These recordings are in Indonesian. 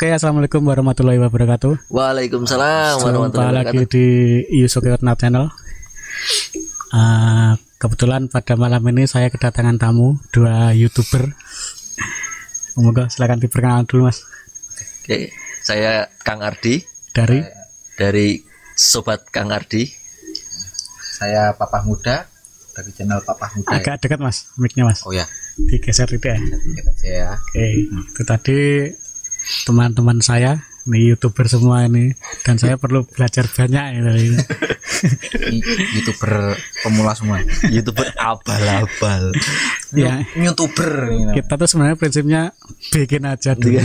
Oke, assalamualaikum warahmatullahi wabarakatuh. Waalaikumsalam Jumpa warahmatullahi lagi wabarakatuh. di Yusuke Channel. Ah, kebetulan pada malam ini saya kedatangan tamu dua youtuber. Semoga silakan diperkenalkan dulu mas Oke, saya Kang Ardi dari dari Sobat Kang Ardi. Saya Papa Muda dari channel Papa Muda. ya. agak dekat mas micnya mas Oh ya, digeser tidak ya? aja ya. Oke, itu tadi teman-teman saya nih youtuber semua ini dan saya perlu belajar banyak ya dari ini. Youtuber pemula semua. YouTuber abal-abal. ya Youtuber. kita tuh sebenarnya prinsipnya bikin aja dulu.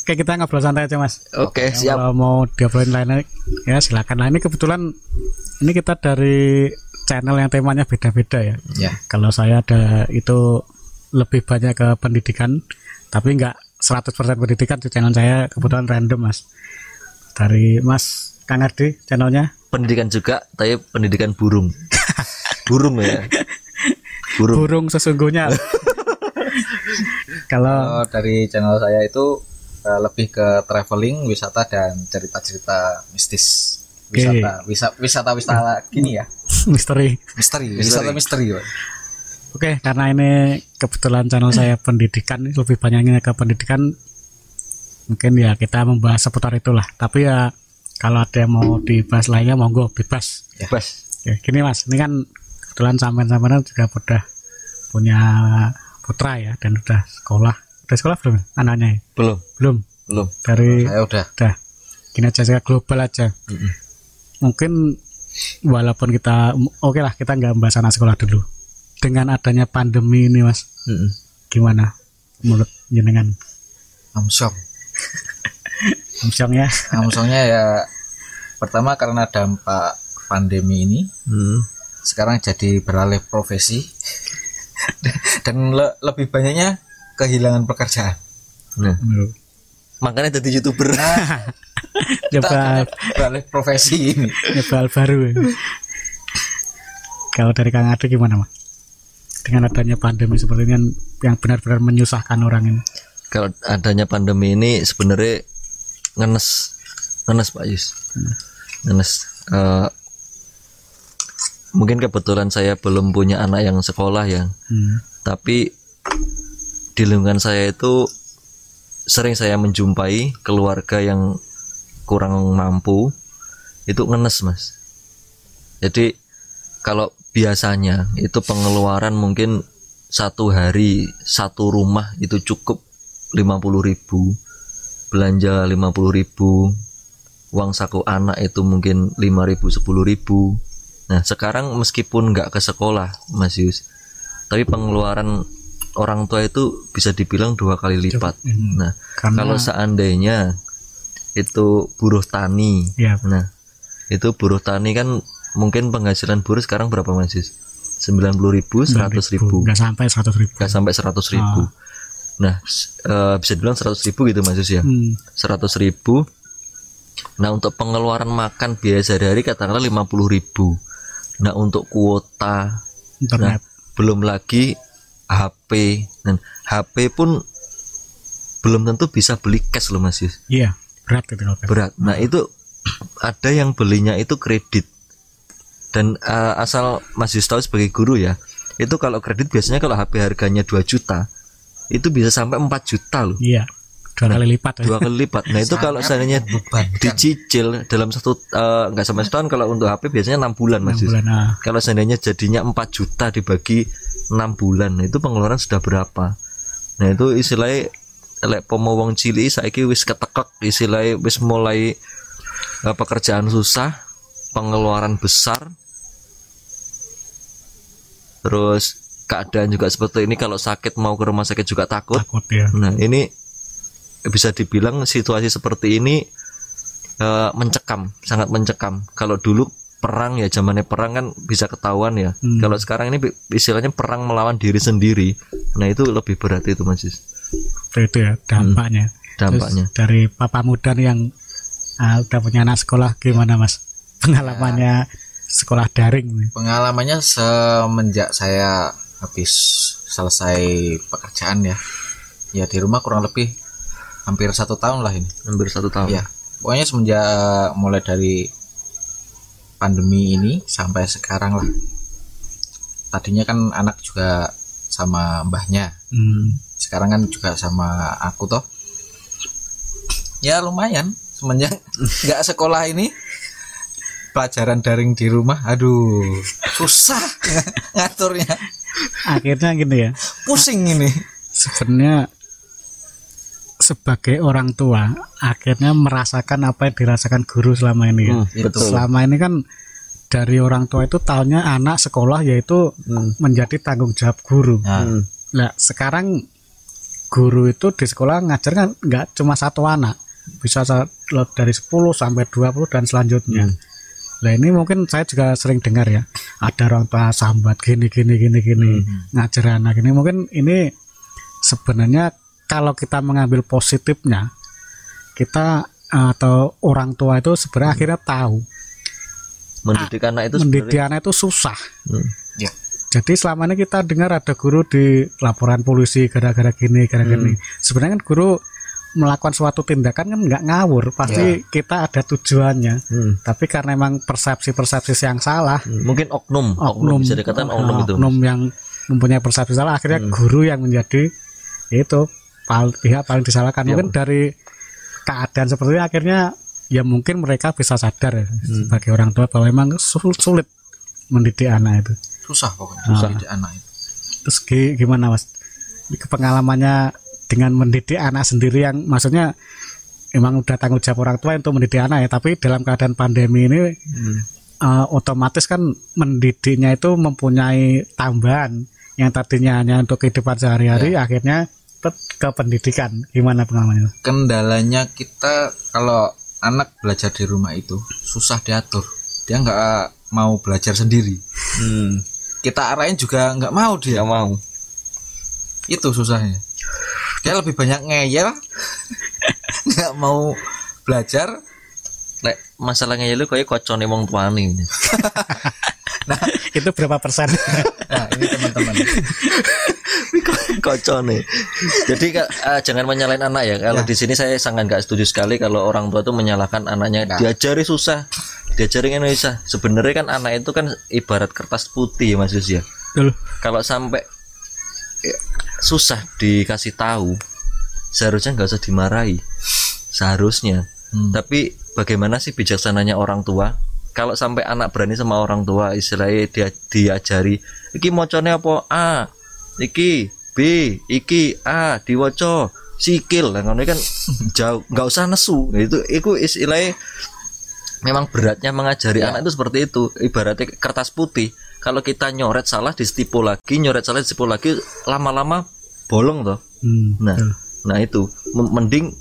Oke kita ngobrol santai aja mas. Oke, siap. Kalau mau diobrolin lainnya ya silakan. Nah ini kebetulan ini kita dari channel yang temanya beda-beda ya. Ya, Kalau saya ada itu lebih banyak ke pendidikan, tapi nggak 100% pendidikan di channel saya kebetulan random mas. Dari Mas Kang Ardi channelnya Pendidikan juga, tapi pendidikan burung. burung ya. Burung. burung sesungguhnya. Kalau dari channel saya itu eh, lebih ke traveling, wisata dan cerita-cerita mistis. Wisata, wisata, wisata, wisata gini ya. misteri. Misteri, wisata misteri. Pak. Oke, karena ini kebetulan channel saya pendidikan, lebih banyaknya ke pendidikan, mungkin ya kita membahas seputar itulah. Tapi ya kalau ada yang mau dibahas lainnya, monggo bebas. Bas. Ya, gini mas, ini kan kebetulan sampean-sampean juga udah punya putra ya, dan udah sekolah. Udah sekolah belum ya, anaknya? ya? Belum, Belum. belum. Dari Saya udah. udah. Gini aja saya global aja. Mm-mm. Mungkin walaupun kita, oke lah kita nggak bahas anak sekolah dulu. Dengan adanya pandemi ini mas, Mm-mm. gimana menurut jenengan Amsong. Amsyong ya Amsongnya ya pertama karena dampak pandemi ini Mm. sekarang jadi beralih profesi dan le- lebih banyaknya kehilangan pekerjaan. Nah, makanya jadi YouTuber. nyoba beralih profesi ini. nyoba baru kalau dari Kang Ade gimana mas dengan adanya pandemi seperti ini yang- yang benar-benar menyusahkan orang ini Kalau adanya pandemi ini sebenarnya ngenes, ngenes Pak Yus. Ngenes. Eh, mungkin kebetulan saya belum punya anak yang sekolah ya. hmm. tapi di lingkungan saya itu sering saya menjumpai keluarga yang kurang mampu itu ngenes mas jadi kalau biasanya. Itu pengeluaran mungkin satu hari satu rumah itu cukup 50.000 ribu. Belanja 50.000 ribu. Uang saku anak itu mungkin 5.000 ribu 10.000 ribu. Nah sekarang meskipun nggak ke sekolah mas Yus tapi pengeluaran orang tua itu bisa dibilang dua kali lipat. Hmm. Nah, karena kalau seandainya itu buruh tani, ya nah itu buruh tani kan mungkin penghasilan buruh sekarang berapa mas? Sembilan puluh ribu, seratus ribu, nggak sampai seratus ribu nggak sampai seratus ribu. Nah, s- eh, bisa dibilang seratus ribu gitu mas ya, hmm. seratus ribu. Nah untuk pengeluaran makan biaya sehari-hari katakanlah lima puluh ribu. Nah untuk kuota internet belum lagi HP dan HP pun belum tentu bisa beli cash loh Mas Yus. iya berat gitu berat nah itu ada yang belinya itu kredit dan eh, asal Mas Yus tahu sebagai guru ya itu kalau kredit biasanya kalau HP harganya 2 juta itu bisa sampai 4 juta loh. Iya dua kali lipat. dua kali lipat. Nah itu kalau seandainya dicicil dalam satu eh, nggak sampai setahun kalau untuk HP biasanya enam bulan Mas enam Yus. bulan ah. kalau seandainya jadinya 4 juta dibagi 6 bulan nah itu pengeluaran sudah berapa? Nah itu istilahnya lek pomo wong cili saiki wis ketekek istilahnya wis mulai eh, pekerjaan susah pengeluaran besar terus keadaan juga seperti ini kalau sakit mau ke rumah sakit juga takut takut ya Nah, ini bisa dibilang situasi seperti ini eh, mencekam, sangat mencekam. Kalau dulu perang ya zamannya perang kan bisa ketahuan ya. Hmm. Kalau sekarang ini istilahnya perang melawan diri sendiri. Nah, itu lebih berat itu Mas itu, itu ya dampaknya dampaknya. Terus dari papa muda yang ah, udah punya anak sekolah gimana mas pengalamannya sekolah daring? Pengalamannya semenjak saya habis selesai pekerjaan ya. Ya di rumah kurang lebih hampir satu tahun lah ini hampir satu tahun ya pokoknya semenjak mulai dari pandemi ini sampai sekarang lah tadinya kan anak juga sama mbahnya Hmm. sekarang kan juga sama aku toh ya lumayan semenjak nggak sekolah ini pelajaran daring di rumah aduh susah ngaturnya Akhirnya gini ya. pusing ini sebenarnya sebagai orang tua akhirnya merasakan apa yang dirasakan guru selama ini ya. Hmm, betul Selama ini kan dari orang tua itu tahunya anak sekolah yaitu menjadi tanggung jawab guru. nah, Hmm. Nah, sekarang guru itu di sekolah ngajar kan nggak cuma satu anak, bisa dari 10 sampai 20 dan selanjutnya. Nah, ini mungkin saya juga sering dengar ya, ada orang tua sambat gini gini gini gini ngajar anak ini mungkin ini sebenarnya kalau kita mengambil positifnya kita atau orang tua itu sebenarnya akhirnya tahu mendidik anak itu mendidik sebenarnya anak itu susah. Hmm. ya Jadi selama ini kita dengar ada guru di laporan polisi gara-gara gini, gara-gara Hmm. gini. Sebenarnya kan guru melakukan suatu tindakan kan nggak ngawur, pasti kita ada tujuannya. Hmm. Tapi karena memang persepsi-persepsi yang salah, Hmm. mungkin oknum oknum, bisa dikatakan oh, oknum itu oknum yang mempunyai persepsi salah, akhirnya Hmm. guru yang menjadi itu pal- pihak paling disalahkan. Ya. Mungkin dari keadaan seperti ini akhirnya ya mungkin mereka bisa sadar ya, Hmm. sebagai orang tua bahwa memang sul- sulit mendidik anak itu. susah pokoknya Susah. mendidik anak itu Terus gi- gimana mas? Pengalamannya dengan mendidik anak sendiri yang maksudnya emang udah tanggung jawab orang tua untuk mendidik anak ya, tapi dalam keadaan pandemi ini eh, otomatis kan mendidiknya itu mempunyai tambahan yang tadinya hanya untuk kehidupan sehari-hari, akhirnya ke, pendidikan. Gimana pengalamannya? kendalanya kita kalau anak belajar di rumah itu susah diatur. Dia nggak mau belajar sendiri. Hmm. kita arahin juga nggak mau dia. Nggak mau. Itu susahnya dia lebih banyak ngeyel nggak mau belajar Lek masalahnya ya lu kayak kocone wong tuane. itu berapa persen? nah ini teman-teman kocone. Jadi eh, jangan menyalahin anak ya. Kalau di sini saya sangat nggak setuju sekali kalau orang tua itu menyalahkan anaknya. Diajari susah, diajari yang susah. Sebenarnya kan anak itu kan ibarat kertas putih ya Mas Yus ya. Betul. Kalau sampai ya, susah dikasih tahu, seharusnya nggak usah dimarahi. Seharusnya. Hmm. Tapi bagaimana sih bijaksananya orang tua? Kalau sampai anak berani sama orang tua, istilahnya dia diajari, iki mocone apa A, iki B, iki A, diwaca sikil, lah ngono kan jauh, nggak usah nesu. Itu, itu istilahnya memang beratnya mengajari anak itu seperti itu. Ibaratnya kertas putih, kalau kita nyoret salah di stipo lagi, nyoret salah di stipo lagi, lama-lama bolong toh. Hmm, Nah, betul. nah itu mending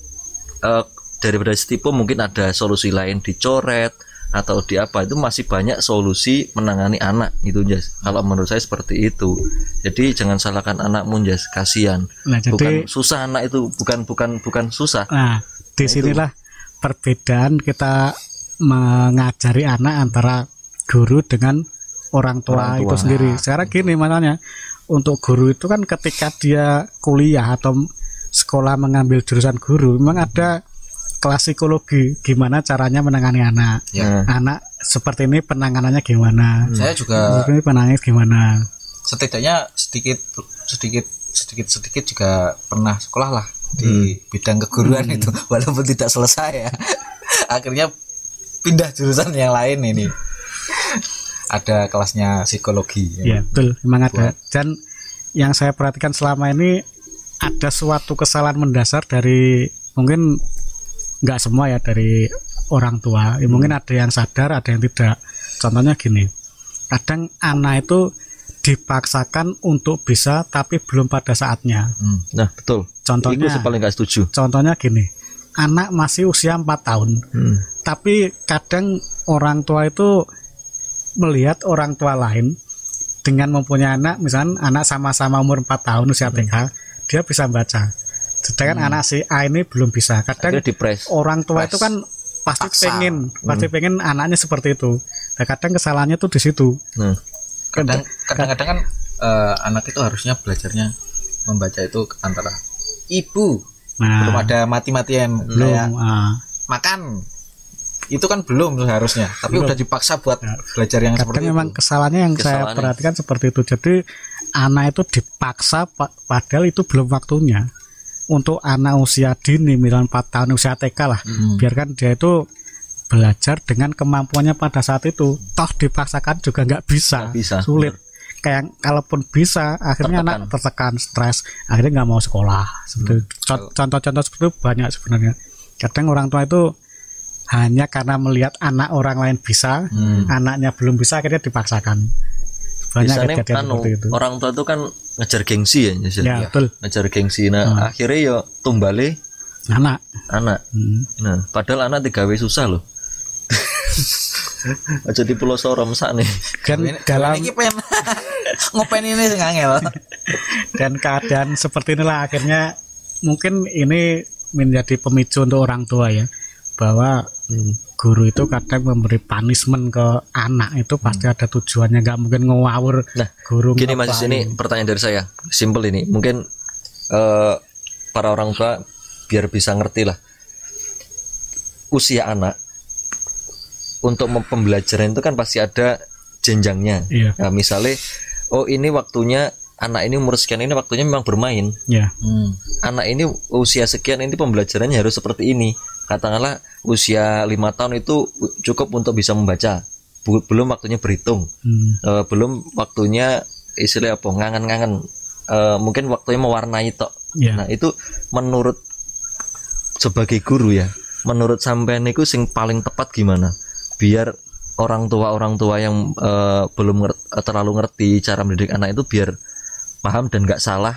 eh, daripada stipo mungkin ada solusi lain dicoret atau di apa itu masih banyak solusi menangani anak gitu Jas. Kalau menurut saya seperti itu. Jadi jangan salahkan anakmu Jas, kasihan. Nah, jadi Bukan susah anak itu, bukan bukan bukan susah. Nah, di sinilah perbedaan kita mengajari anak antara guru dengan orang tua, Orang tua. itu sendiri. Sekarang gini makanya untuk guru itu kan ketika dia kuliah atau sekolah mengambil jurusan guru, memang ada kelas psikologi gimana caranya menangani anak. ya Anak seperti ini penanganannya gimana? saya juga Seperti ini penangannya gimana? setidaknya sedikit sedikit sedikit sedikit juga pernah sekolah lah di bidang keguruan itu walaupun tidak selesai ya akhirnya pindah jurusan yang lain ini ada kelasnya psikologi Ya, betul, memang ada. Dan yang saya perhatikan selama ini ada suatu kesalahan mendasar dari mungkin nggak semua ya dari orang tua. Ya, Mungkin ada yang sadar, ada yang tidak. Contohnya gini, kadang anak itu dipaksakan untuk bisa tapi belum pada saatnya. Hmm. nah betul. Contohnya, Itu paling nggak setuju. contohnya gini, anak masih usia 4 tahun, Hmm. tapi kadang orang tua itu melihat orang tua lain dengan mempunyai anak misalnya anak sama-sama umur 4 tahun usia TK dia bisa baca. Sedangkan anak si A ini belum bisa. Kadang orang tua Pres. itu kan pasti Paksa. pengen pasti pengen anaknya seperti itu. Nah, kadang kesalahannya tuh di situ. Nah, kadang kadang-kadang kan eh, anak itu harusnya belajarnya membaca itu antara ibu. Nah, belum ada mati-matian belum kayak ah. makan itu kan belum seharusnya tapi udah dipaksa buat belajar yang kadang seperti memang itu. kesalahannya yang saya Kesalahannya. perhatikan seperti itu. Jadi anak itu dipaksa pa- padahal itu belum waktunya. Untuk anak usia dini misalnya 4 tahun usia TK lah. Hmm. biarkan dia itu belajar dengan kemampuannya pada saat itu. Toh dipaksakan juga nggak bisa, bisa, sulit. kayak kalaupun bisa akhirnya Tertekan. anak tertekan. stres. Akhirnya nggak mau sekolah. Con- contoh-contoh seperti itu banyak sebenarnya. Kadang orang tua itu hanya karena melihat anak orang lain bisa Hmm. anaknya belum bisa akhirnya dipaksakan. Banyak biasanya kejadian anu, seperti itu. orang tua itu kan ngejar gengsi ya Nyesel. ya? Betul. Ngejar gengsi. Nah Hmm. akhirnya ya tumbale anak. Anak. Hmm. nah padahal anak digawe susah loh. Aja di pulau Sorom sak nih. Dan dalam ini pengen ngopen ini sing angel. Dan keadaan seperti inilah akhirnya mungkin ini menjadi pemicu untuk orang tua ya bahwa guru itu kadang memberi punishment ke anak itu pasti ada tujuannya. Nggak mungkin ngawur Nah, guru gini mas ini pertanyaan dari saya. Simple ini. Mungkin eh, para orang tua biar bisa ngerti lah. Usia anak untuk pembelajaran itu kan pasti ada jenjangnya. Iya. Nah misalnya oh ini waktunya anak ini umur sekian ini waktunya memang bermain. Ya Hmm. anak ini usia sekian ini pembelajarannya harus seperti ini katakanlah usia lima tahun itu cukup untuk bisa membaca. Belum waktunya berhitung. Hmm. Eh, belum waktunya istilah apa ngangen-ngangen. Eh, mungkin waktunya mewarnai tok. Ya. Nah itu menurut sebagai guru ya menurut sampean itu sing paling tepat gimana? Biar orang tua orang tua yang eh, belum nger- eh, terlalu ngerti cara mendidik anak itu biar paham dan nggak salah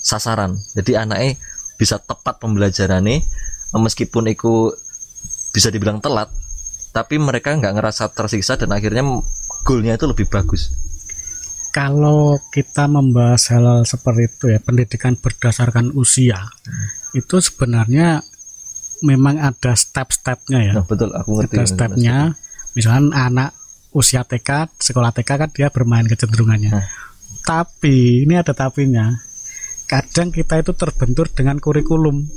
sasaran. Jadi anaknya bisa tepat pembelajarannya meskipun itu bisa dibilang telat tapi mereka nggak ngerasa tersiksa dan akhirnya goalnya itu lebih bagus. Kalau kita membahas hal seperti itu ya pendidikan berdasarkan usia itu sebenarnya memang ada step-stepnya ya. Nah betul aku ngerti ada stepnya. Misalkan anak usia TK sekolah TK kan dia bermain kecenderungannya. Nah. tapi ini ada tapinya. Kadang kita itu terbentur dengan kurikulum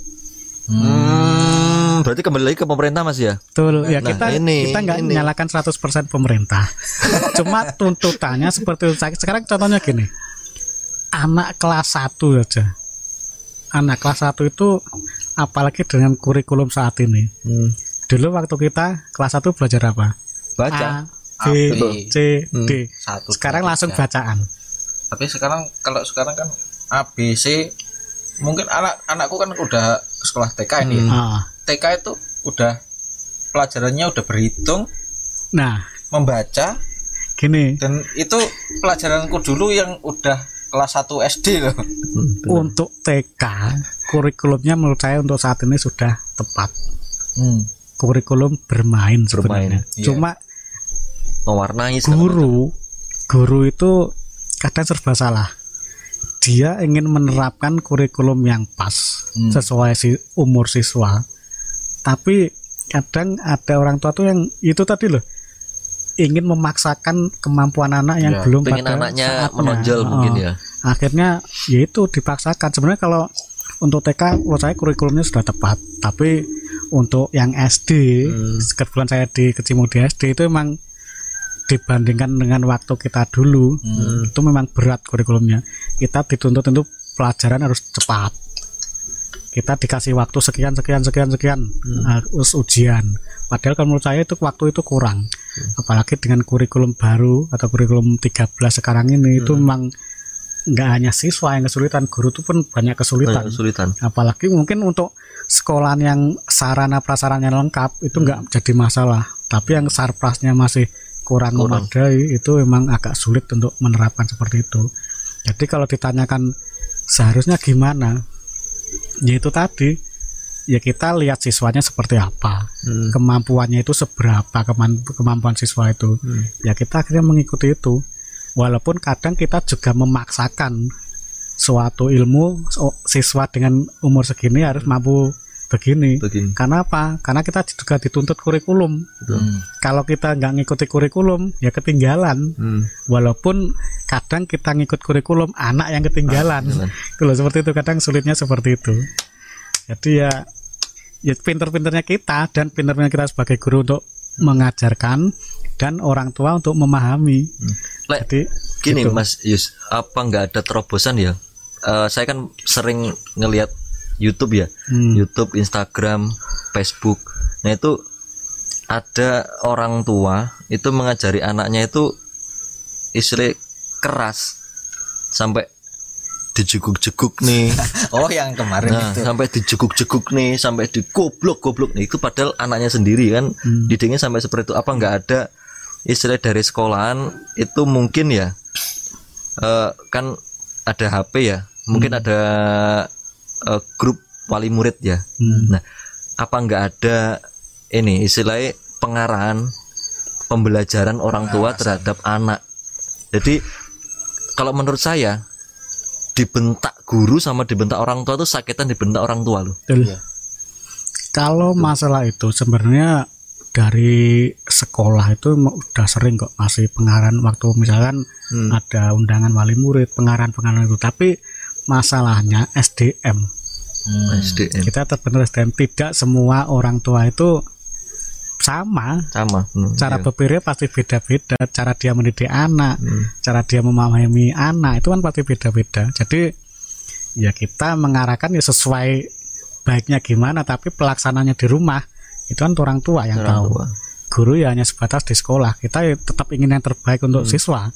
Hmm, berarti kembali lagi ke pemerintah mas ya? betul ya Nah, kita ini- kita nggak ini. menyalahkan 100% pemerintah cuma tuntutannya seperti itu sekarang contohnya gini anak kelas 1 aja anak kelas 1 itu apalagi dengan kurikulum saat ini dulu waktu kita kelas 1 belajar apa Baca. A, A, B. C, D. Satu, Sekarang langsung bacaan. tapi sekarang kalau sekarang kan A B C mungkin anak anakku kan udah sekolah TK ini ya. Ah. TK itu udah pelajarannya udah berhitung Nah, membaca gini, dan itu pelajaranku dulu yang udah kelas 1 SD loh untuk TK kurikulumnya menurut saya untuk saat ini sudah tepat. hmm. Kurikulum bermain sebenarnya. iya. Cuma Mewarnai guru, guru itu kadang serba salah. Dia ingin menerapkan kurikulum yang pas Hmm. sesuai si umur siswa. Tapi kadang ada orang tua tuh yang itu tadi loh ingin memaksakan kemampuan anak yang Ya, belum pada anaknya saatnya. menonjol Oh. mungkin ya. akhirnya ya itu dipaksakan sebenarnya kalau untuk TK menurut saya kurikulumnya sudah tepat tapi untuk yang SD Hmm. kebetulan saya di Kecimudi SD itu memang dibandingkan dengan waktu kita dulu Hmm. itu memang berat kurikulumnya kita dituntut untuk pelajaran harus cepat kita dikasih waktu sekian sekian sekian sekian Hmm. uh, us- ujian padahal kalau menurut saya itu waktu itu kurang Hmm. apalagi dengan kurikulum baru atau kurikulum 13 sekarang ini itu Hmm. memang nggak hanya siswa yang kesulitan guru itu pun banyak kesulitan Banyak kesulitan. apalagi mungkin untuk sekolahan yang sarana prasarannya lengkap itu nggak jadi masalah tapi yang sarprasnya masih kurang, Kurang. memadai itu memang agak sulit untuk menerapkan seperti itu jadi kalau ditanyakan seharusnya gimana ya itu tadi ya kita lihat siswanya seperti apa Hmm. kemampuannya itu seberapa kemampuan siswa itu Hmm. ya kita akhirnya mengikuti itu walaupun kadang kita juga memaksakan suatu ilmu siswa dengan umur segini harus mampu begini Begini. karena apa karena kita juga dituntut kurikulum Hmm. kalau kita nggak ngikuti kurikulum ya ketinggalan Hmm. walaupun kadang kita ngikut kurikulum anak yang ketinggalan itu loh seperti itu kadang sulitnya seperti itu Jadi ya ya pinter-pinternya kita dan pinternya kita sebagai guru untuk mengajarkan dan orang tua untuk memahami. Lek, Jadi gini gitu. Mas Yus, apa nggak ada terobosan ya? Eh, saya kan sering ngelihat YouTube ya, Hmm. YouTube, Instagram, Facebook. Nah itu ada orang tua itu mengajari anaknya itu istilah keras sampai dijeguk-jeguk nih. Oh yang kemarin Nah, itu. sampai dijeguk-jeguk nih, sampai digoblok-goblok nih. Itu padahal anaknya sendiri kan didiknya sampai seperti itu. Apa nggak ada istilah dari sekolahan itu mungkin ya eh, kan ada HP ya, mungkin ada eh, grup wali murid ya. Hmm. Nah, apa nggak ada ini istilahnya pengarahan pembelajaran orang tua terhadap anak. Jadi kalau menurut saya dibentak guru sama dibentak orang tua itu sakitan dibentak orang tua loh. Betul. Iya. Kalau masalah itu sebenarnya dari sekolah itu udah sering kok masih pengarahan waktu misalkan Hmm. ada undangan wali murid pengarahan-pengarahan itu tapi masalahnya SDM Hmm. SDM kita terbenar SDM tidak semua orang tua itu sama sama. Hmm, cara iya. berpikirnya pasti beda-beda cara dia mendidik anak Hmm. cara dia memahami anak itu kan pasti beda-beda jadi ya kita mengarahkan ya sesuai baiknya gimana tapi pelaksananya di rumah itu kan orang tua yang Orang tahu tua. guru ya hanya sebatas di sekolah kita ya tetap ingin yang terbaik untuk Hmm. siswa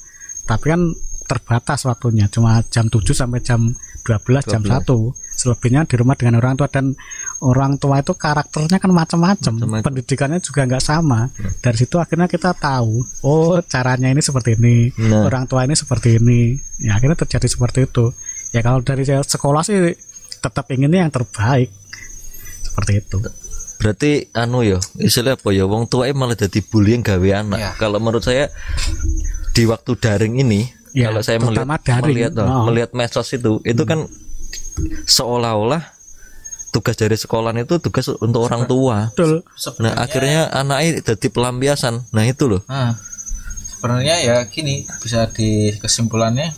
tapi kan terbatas waktunya cuma jam 7 sampai jam 12, jam 12. 1 selebihnya di rumah dengan orang tua dan orang tua itu karakternya kan macam-macam pendidikannya juga nggak sama dari situ akhirnya kita tahu oh caranya ini seperti ini Nah. orang tua ini seperti ini ya akhirnya terjadi seperti itu ya kalau dari saya sekolah sih tetap inginnya yang terbaik seperti itu Berarti anu ya, istilah apa ya? Wong tua malah jadi bullying gawe anak. Iya. Kalau menurut saya di waktu daring ini, Ya, kalau saya melihat daring. melihat, oh, melihat medsos itu, itu kan seolah-olah tugas dari sekolah itu tugas untuk orang tua. betul Nah Sebenarnya, akhirnya anaknya jadi pelampiasan. Nah itu loh. Nah, sebenarnya ya gini bisa di kesimpulannya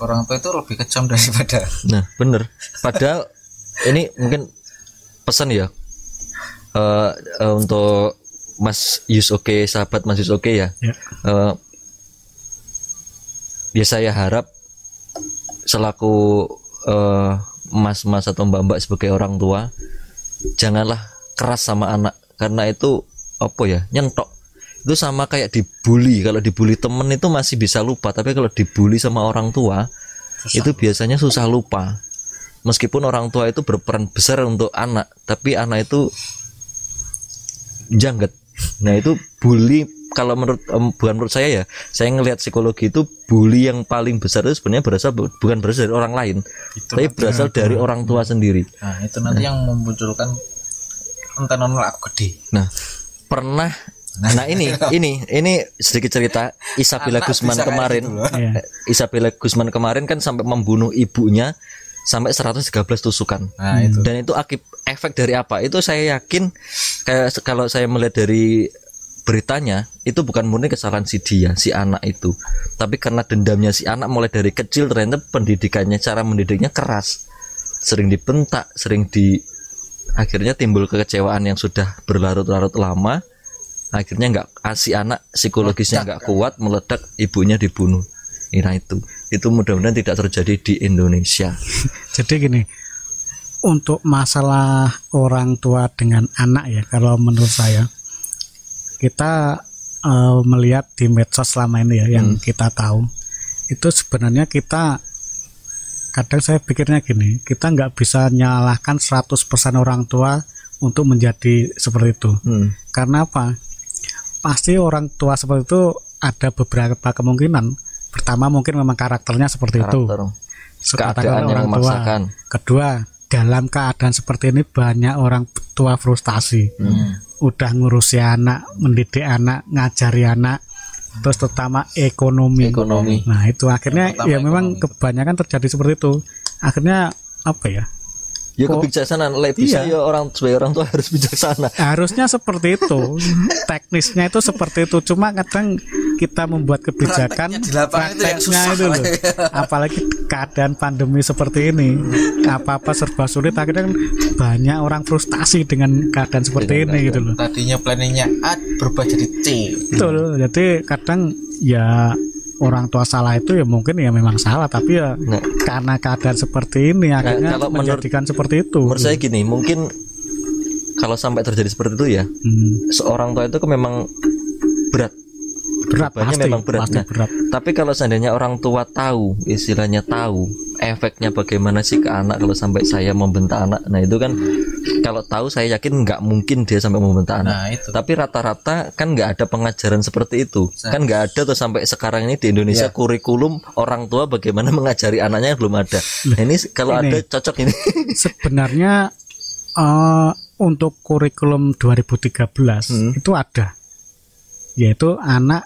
orang tua itu lebih kejam daripada Nah bener. Padahal ini mungkin pesan ya eh, eh, untuk Mas Yus Oke, sahabat Mas Yus Oke ya. ya Eh, ya saya harap selaku eh, mas-mas atau mbak-mbak sebagai orang tua janganlah keras sama anak. Karena itu apa ya nyentok. Itu sama kayak dibully. Kalau dibully temen itu masih bisa lupa. Tapi kalau dibully sama orang tua itu biasanya susah lupa. Meskipun orang tua itu berperan besar untuk anak tapi anak itu jangget. Nah itu bully kalau menurut em, bukan menurut saya ya saya ngelihat psikologi itu bully yang paling besar itu sebenarnya berasal bu- bukan berasal dari orang lain tapi berasal dari orang tua sendiri. Nah itu nanti yang memunculkan enten aku gede. Nah pernah nah. ini ini ini sedikit cerita Isabella Anak Gusman kemarin. gitu. Iya. Eh, Isabella Gusman kemarin kan sampai membunuh ibunya sampai 113 tusukan. Nah itu. Dan itu akib efek dari apa? Itu saya yakin kayak kalau saya melihat dari beritanya itu bukan murni kesalahan si dia si anak itu. Tapi karena dendamnya si anak mulai dari kecil ternyata pendidikannya cara mendidiknya keras. Sering dibentak sering di akhirnya timbul kekecewaan yang sudah berlarut-larut lama. Akhirnya nggak ah, si anak psikologisnya nggak kuat meledak ibunya dibunuh. Nah itu. Itu mudah-mudahan tidak terjadi di Indonesia. Jadi gini, untuk masalah orang tua dengan anak ya, kalau menurut saya kita eh, melihat di medsos selama ini ya, yang kita tahu itu sebenarnya kita kadang saya pikirnya gini, kita nggak bisa nyalahkan 100% orang tua untuk menjadi seperti itu. Hmm. Karena apa? Pasti orang tua seperti itu ada beberapa kemungkinan. Pertama mungkin memang karakternya seperti itu karakter sekatakan keadaan yang orang tua. Kedua, dalam keadaan seperti ini banyak orang tua frustasi. Hmm. Udah ngurusi anak, mendidik anak, ngajari anak, terus terutama ekonomi. ekonomi Nah, itu akhirnya ya memang ekonomi. kebanyakan terjadi seperti itu. Akhirnya apa ya? Ya Kok- kebijaksanaan bisa Iya. ya orang sebagai orang tua harus bijaksana. Harusnya seperti itu. Teknisnya itu seperti itu. Cuma kadang kita membuat kebijakan Prakteknya itu yang itu loh. apalagi keadaan pandemi seperti ini apa apa serba sulit. Akhirnya kan banyak orang frustasi dengan keadaan seperti ini gitu loh. Tadinya planningnya A berubah jadi C. Betul. Jadi kadang ya orang tua salah itu ya mungkin ya memang salah tapi ya Nah. karena keadaan seperti ini akhirnya kalau menurut- menjadikan seperti itu. menurut saya gini mungkin kalau sampai terjadi seperti itu ya Hmm, seorang tua itu kan memang berat berat pasti. memang berat, pasti nah. berat. tapi kalau seandainya orang tua tahu istilahnya tahu efeknya bagaimana sih ke anak kalau sampai saya membentak anak. Nah itu kan kalau tahu saya yakin nggak mungkin dia sampai membentak anak. Nah itu. Tapi rata-rata kan nggak ada pengajaran seperti itu. Kan nggak ada tuh sampai sekarang ini di Indonesia kurikulum orang tua bagaimana mengajari anaknya belum ada. Nah, ini kalau ini. ada cocok ini. sebenarnya eh, untuk kurikulum 2013 Hmm. itu ada. Yaitu anak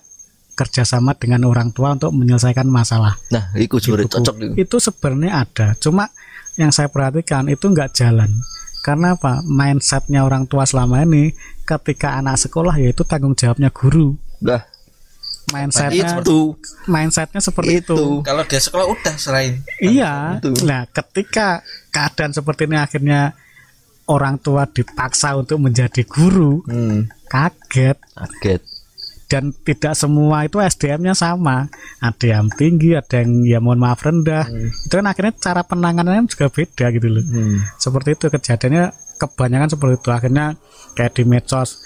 kerjasama dengan orang tua untuk menyelesaikan masalah. Nah itu buku. cocok itu itu sebenarnya ada. Cuma yang saya perhatikan itu nggak jalan. Karena apa? Mindsetnya orang tua selama ini ketika anak sekolah yaitu tanggung jawabnya guru. Lah mindsetnya itu. mindsetnya seperti itu, Itu. kalau dia sekolah udah selain iya. Itu. nah ketika keadaan seperti ini akhirnya orang tua dipaksa untuk menjadi guru kaget. Kaget dan tidak semua itu SDM-nya sama. Ada yang tinggi, ada yang ya mohon maaf rendah. Itu kan akhirnya cara penanganannya juga beda gitu loh. Seperti itu kejadiannya kebanyakan seperti itu. Akhirnya kayak di medsos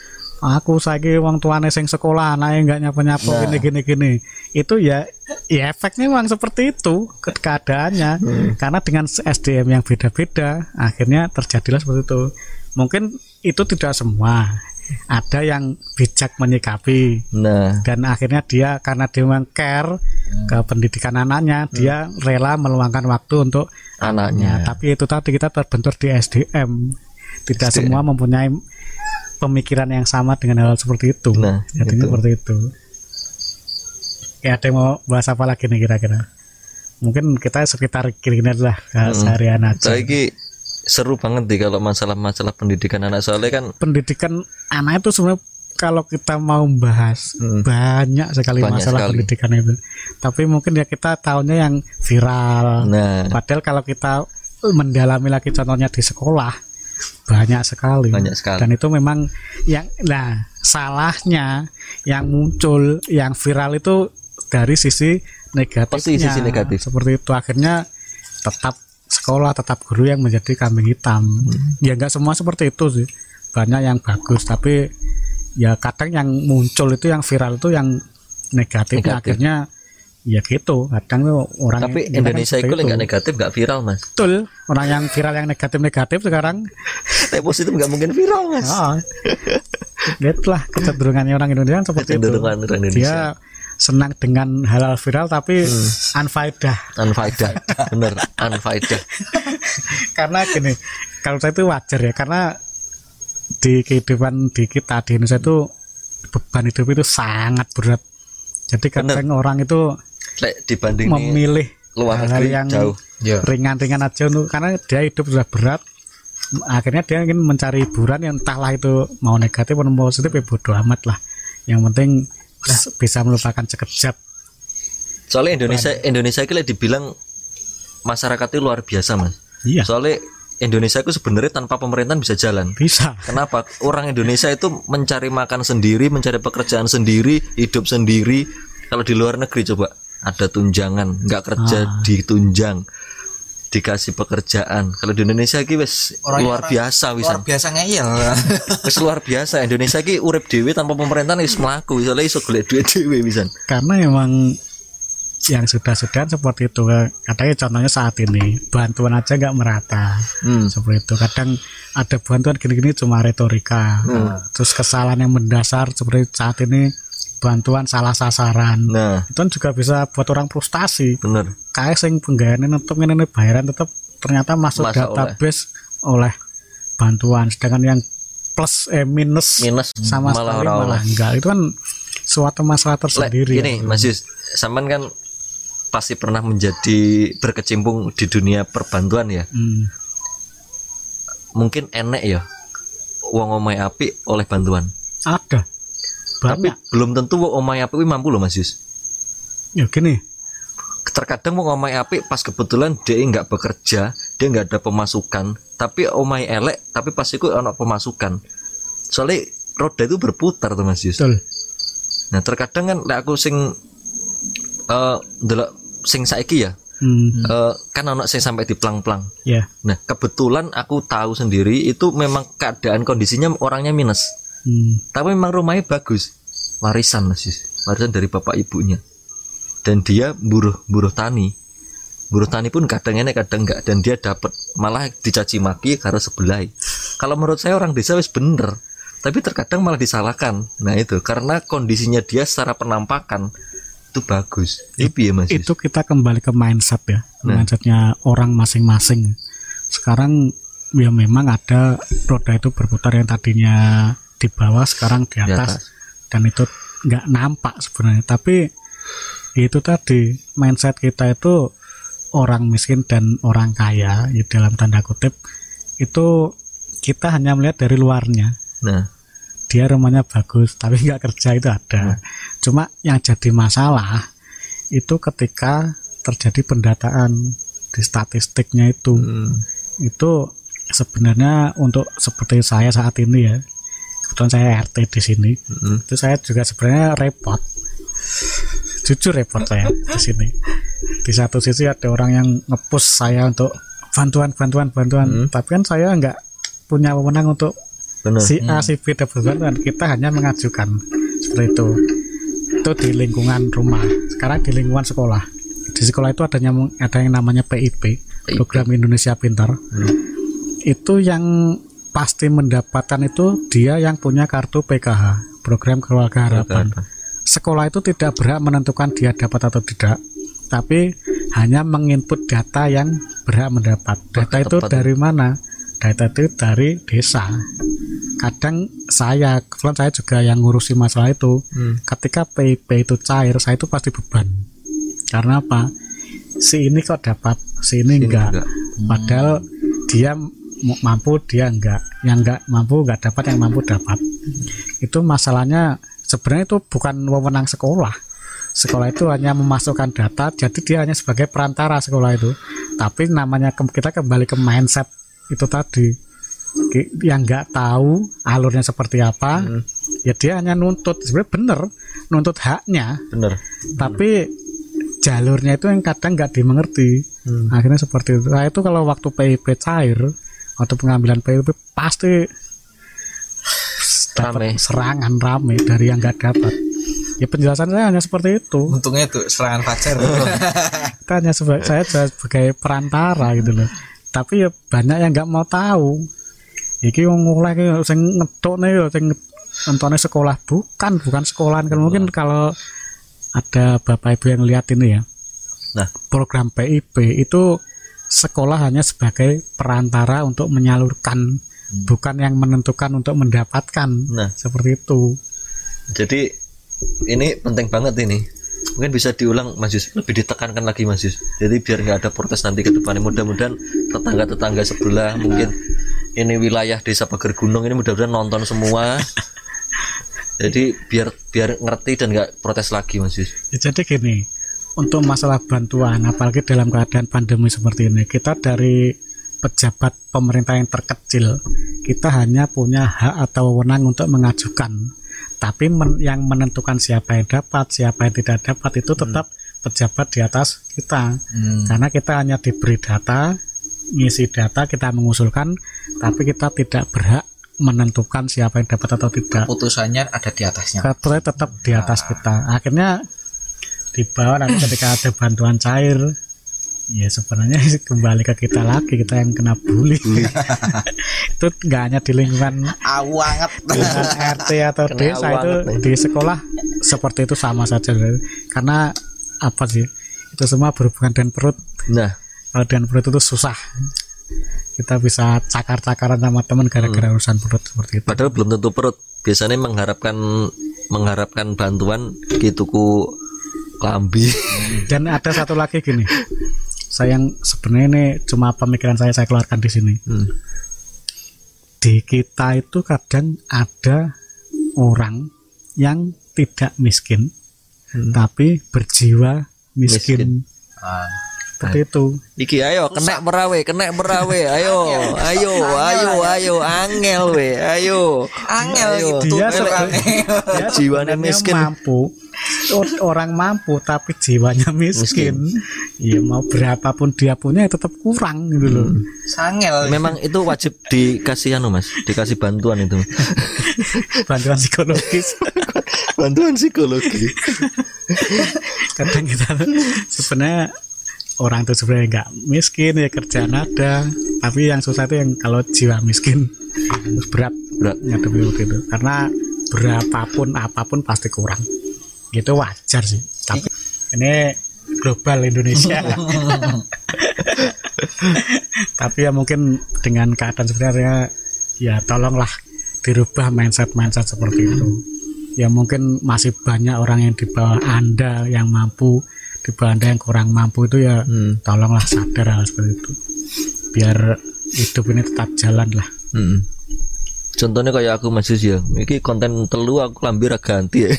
aku saiki wong tuane sing sekolah anaknya nggak nyapa-nyapa gini gini gini itu ya ya efeknya memang seperti itu ke- keadaannya karena dengan SDM yang beda-beda akhirnya terjadilah seperti itu mungkin itu tidak semua ada yang bijak menyikapi nah dan akhirnya dia karena dia memang care ke pendidikan anaknya dia rela meluangkan waktu untuk anaknya Ya, tapi itu tadi kita terbentur di SDM. Tidak SDM. semua mempunyai pemikiran yang sama dengan hal seperti itu. Nah, Jadinya itu. seperti itu. Ya, ada yang mau bahas apa lagi nih kira-kira? Mungkin kita sekitar kira-kira lah Hmm. seharian aja. saya seru banget nih kalau masalah-masalah pendidikan anak soalnya kan Pendidikan anak itu sebenarnya kalau kita mau bahas Hmm. banyak sekali Banyak masalah sekali. pendidikan itu. Tapi mungkin ya kita tahunya yang viral. nah Padahal kalau kita mendalami lagi contohnya di sekolah banyak sekali. Banyak sekali. Dan itu memang yang nah salahnya yang muncul yang viral itu dari sisi negatifnya. Pasti sisi negatif. Seperti itu akhirnya tetap sekolah tetap guru yang menjadi kambing hitam. Hmm. Ya enggak semua seperti itu sih. Banyak yang bagus tapi ya kadang yang muncul itu yang viral itu yang negatif, Negatif. akhirnya ya gitu. Kadang tuh orang tapi kan Indonesia itu nggak negatif nggak viral mas. Betul. Orang yang viral yang negatif negatif sekarang. Tapi positif nggak mungkin viral mas. Oh, lihatlah kecenderungannya orang Indonesia seperti itu. orang Indonesia. Dia senang dengan halal viral tapi unfaedah unfaedah bener unfaedah karena gini kalau saya itu wajar ya karena di kehidupan di kita di Indonesia itu beban hidup itu sangat berat. Jadi kadang orang itu Lek dibanding memilih luar negeri yang jauh. Ya. ringan-ringan aja untuk karena dia hidup sudah berat. Akhirnya dia ingin mencari hiburan yang entahlah itu mau negatif atau positif ya bodo amat lah. Yang penting bisa melupakan sekejap soalnya Indonesia Indonesia itu dibilang masyarakatnya luar biasa mas. Iya. Soalnya Indonesia itu sebenarnya tanpa pemerintahan bisa jalan. Bisa. Kenapa? Orang Indonesia itu mencari makan sendiri, mencari pekerjaan sendiri, hidup sendiri. Kalau di luar negeri coba ada tunjangan, nggak kerja Ah. ditunjang, dikasih pekerjaan. Kalau di Indonesia ki wes Orang- luar orang- biasa luar wisan. biasa ngeyel Wes luar biasa. Indonesia ki urip dewe tanpa pemerintahan wis mlaku, soalnya iso golek duit dewe wisan. karena memang yang sudah-sudah seperti itu katanya contohnya saat ini bantuan aja nggak merata Hmm. seperti itu kadang ada bantuan gini-gini cuma retorika Hmm. terus kesalahan yang mendasar seperti saat ini bantuan salah sasaran Nah, itu kan juga bisa buat orang frustasi bener. kayak sing penggayaannya tetap ini bayaran tetap ternyata masuk Masuk database oleh. bantuan sedangkan yang plus eh minus, Minus sama malah sekali malah oleh. enggak itu kan suatu masalah tersendiri gini ya. Mas Yus, sampean kan pasti pernah menjadi berkecimpung di dunia perbantuan ya. Hmm. Mungkin enek ya. Wong omahe api oleh bantuan. ada tapi banyak. belum tentu wong omahe apik kuwi mampu loh Mas Yus. Ya gini. Terkadang wong omahe apik pas kebetulan dia nggak bekerja dia nggak ada pemasukan tapi omahe elek tapi pas itu ono pemasukan. Soalnya roda itu berputar tuh Mas Yus. Betul. Nah terkadang kan lek aku sing eh ndelok sing saiki ya hmm, eh, kan ono sing sampai di plang-plang ya. Nah kebetulan aku tahu sendiri itu memang keadaan kondisinya orangnya minus hmm, tapi memang rumahnya bagus. Warisan Mas Yus. Warisan dari bapak ibunya. Dan dia buruh buruh tani. Buruh tani pun kadang enak kadang enggak. Dan dia dapat malah dicaci maki karena sebelah kalau menurut saya orang desa wis bener. Tapi terkadang malah disalahkan. Nah itu. Karena kondisinya dia secara penampakan itu bagus. Itu ya mas Yus? itu kita kembali ke mindset ya. Nah. mindsetnya orang masing-masing. Sekarang ya memang ada roda itu berputar yang tadinya di bawah sekarang di Di atas, atas. dan itu nggak nampak sebenarnya. Tapi itu tadi mindset kita itu orang miskin dan orang kaya ya dalam tanda kutip itu kita hanya melihat dari luarnya. Nah. Dia rumahnya bagus tapi nggak kerja itu ada. Cuma yang jadi masalah itu ketika terjadi pendataan di statistiknya itu. Hmm, itu sebenarnya untuk seperti saya saat ini ya kebetulan saya RT di sini. Hmm, itu saya juga sebenarnya repot. Jujur repot saya di sini. Di satu sisi ada orang yang ngepush saya untuk bantuan bantuan bantuan. Hmm. tapi kan saya nggak punya wewenang untuk benar. si A si B dapat bantuan kita hanya mengajukan. Seperti itu. Itu di lingkungan rumah. Sekarang di lingkungan sekolah. Di sekolah itu adanya ada yang namanya PIP program Indonesia Pintar. Itu yang pasti mendapatkan itu dia yang punya kartu PKH program keluarga harapan. Sekolah itu tidak berhak menentukan dia dapat atau tidak tapi hanya menginput data yang berhak mendapat. Data itu dari mana? Data itu dari desa. Kadang saya kebetulan saya juga yang ngurusi masalah itu Hmm. ketika PIP itu cair saya itu pasti beban. Karena apa? Si ini kok dapat si ini Ini enggak. enggak. padahal dia mampu dia enggak yang enggak mampu enggak dapat yang mampu dapat. Itu masalahnya sebenarnya itu bukan wewenang sekolah. Sekolah itu hanya memasukkan data jadi dia hanya sebagai perantara sekolah itu. Tapi namanya ke- kita kembali ke mindset itu tadi. Yang nggak tahu alurnya seperti apa ya dia hanya nuntut. Sebenarnya bener nuntut haknya. Bener. Tapi jalurnya itu yang kadang nggak dimengerti. Hmm. akhirnya seperti itu. Nah itu kalau waktu PIP cair waktu pengambilan PIP pasti Rame. serangan rame dari yang nggak dapat. Ya penjelasan saya hanya seperti itu. Untungnya itu serangan fajar. Kita hanya sebagai saya sebagai perantara gitu loh. Tapi ya banyak yang nggak mau tahu. Iki wong mulai ki sing ngetok nih yo sing nontonnya sekolah. Bukan bukan sekolahan kan mungkin kalau ada bapak ibu yang lihat ini ya. Nah. program PIP itu sekolah hanya sebagai perantara untuk menyalurkan bukan yang menentukan untuk mendapatkan nah seperti itu Jadi ini penting banget ini. Mungkin bisa diulang Mas Yus, lebih ditekankan lagi Mas Yus. Jadi biar nggak ada protes nanti ke depannya. Mudah-mudahan tetangga-tetangga sebelah mungkin ini wilayah Desa Pager Gunung ini mudah-mudahan nonton semua. Jadi biar biar ngerti dan nggak protes lagi Mas Yus. Ya, jadi gini, untuk masalah bantuan, apalagi dalam keadaan pandemi seperti ini, kita dari pejabat pemerintah yang terkecil, kita hanya punya hak atau wewenang untuk mengajukan. Tapi men- yang menentukan siapa yang dapat, siapa yang tidak dapat itu tetap pejabat di atas kita. Hmm. Karena kita hanya diberi data, ngisi data, kita mengusulkan, tapi kita tidak berhak menentukan siapa yang dapat atau tidak putusannya ada di atasnya tetap di atas kita. Akhirnya di bawah nanti ketika ada bantuan cair, ya sebenarnya kembali ke kita lagi kita yang kena bully. itu nggak hanya di lingkungan awu banget lingkungan RT atau Kena desa itu nih. di sekolah seperti itu sama saja. Karena apa sih? Itu semua berhubungan dengan perut. Nah, Kalau dengan perut itu susah. Kita bisa cakar-cakaran sama teman gara-gara Hmm. urusan perut seperti itu. padahal belum tentu perut. Biasanya mengharapkan mengharapkan bantuan gituku klambi. Dan ada satu lagi gini. Saya yang sebenarnya ini cuma pemikiran saya saya keluarkan di sini. Hmm. Di kita itu kadang ada orang yang tidak miskin Hmm. tapi berjiwa miskin, Ah, seperti itu Iki ayo kena merawe, kena merawe. Ayo, ayo, ayo, ayo, angel we, ayo. angel gitu dia, dia Jiwanya miskin. mampu orang mampu tapi jiwanya miskin. Ya mau berapapun dia punya ya tetap kurang gitu loh. Hmm. sangel. Memang itu wajib dikasih anu Mas, dikasih bantuan itu. bantuan psikologis. Bantuan psikologi. kadang kita sebenarnya orang tuh sebenarnya nggak miskin ya kerjaan ada. Tapi yang susah itu yang kalau jiwa miskin terus berat Berat. ngadepi begitu karena berapapun apa pun pasti kurang gitu wajar sih tapi ini global Indonesia tapi ya mungkin dengan keadaan sebenarnya ya tolonglah dirubah mindset mindset seperti itu ya mungkin masih banyak orang yang di bawah anda yang mampu di bawah anda yang kurang mampu itu ya Hmm. tolonglah sadar hal seperti itu biar hidup ini tetap jalan lah Hmm. Contohnya kayak aku Mas Yus ya. Iki konten telu aku lambi ra ganti ya.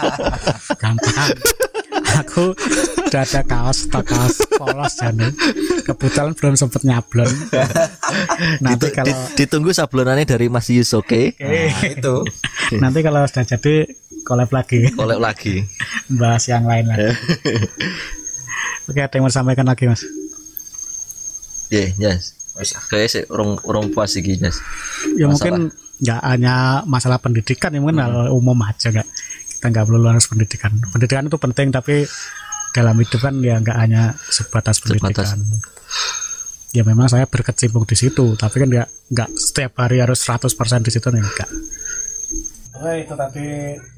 gampang aku udah ada kaos stok kaos polos jadi kebetulan belum sempet nyablon nanti Ditu- kalau di- ditunggu sablonannya dari Mas Yus, oke? nah, itu nanti kalau sudah jadi collab lagi Kolek lagi. bahas yang lain lagi oke ada yang mau sampaikan lagi mas Ya, yes. Wis. Kayak sih orang orang puas iki, Yes. ya Masalah. mungkin nggak hanya masalah pendidikan ya mungkin hal umum aja nggak kita nggak perlu harus pendidikan pendidikan itu penting tapi dalam hidup kan ya nggak hanya sebatas pendidikan ya memang saya berkecimpung di situ tapi kan nggak nggak setiap hari harus 100% di situ nih enggak Oke itu tadi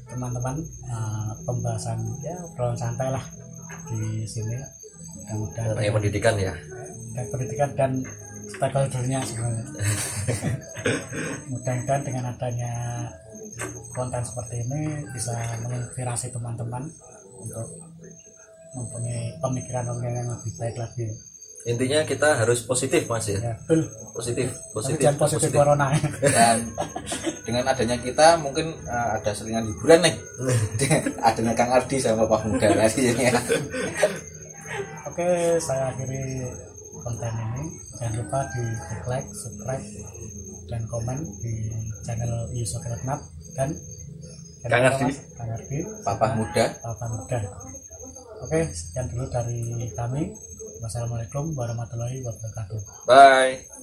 teman-teman eh, pembahasan ya obrolan santai lah di sini mudah-mudahan pendidikan ya. dan pendidikan dan stakeholdernya sebenarnya. Mudah-mudahan dengan adanya konten seperti ini bisa menginspirasi teman-teman untuk mempunyai pemikiran-pemikiran yang lebih baik lagi. Intinya kita harus positif, Mas ya. Ya, betul. Positif, Tapi positif. jangan positif, corona. dan dengan adanya kita mungkin eh, ada selingan hiburan nih adanya Kang Ardi sama Pak Muda tadi ya Oke, saya akhiri konten ini. Jangan lupa di like, subscribe, dan komen di channel Yusuf Retnap dan Kang Ardi. Kang Ardi. Papa Muda Papa Muda. Oke, sekian dulu dari kami. Wassalamualaikum warahmatullahi wabarakatuh. Bye.